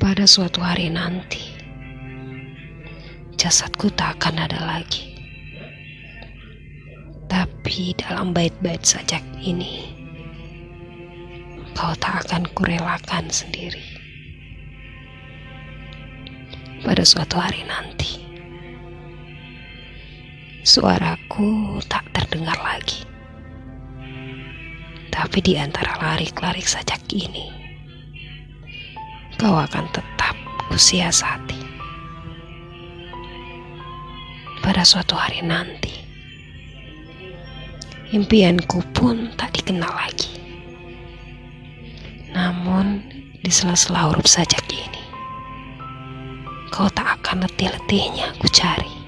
Pada suatu hari nanti, jasadku tak akan ada lagi. Tapi dalam bait-bait sajak ini, kau tak akan kurelakan sendiri. Pada suatu hari nanti, suaraku tak terdengar lagi. Tapi di antara larik-larik sajak ini, kau akan tetap kusiasati. Pada suatu hari nanti, impianku pun tak dikenal lagi. Namun, di sela-sela huruf sajak ini, kau tak akan letih-letihnya ku cari.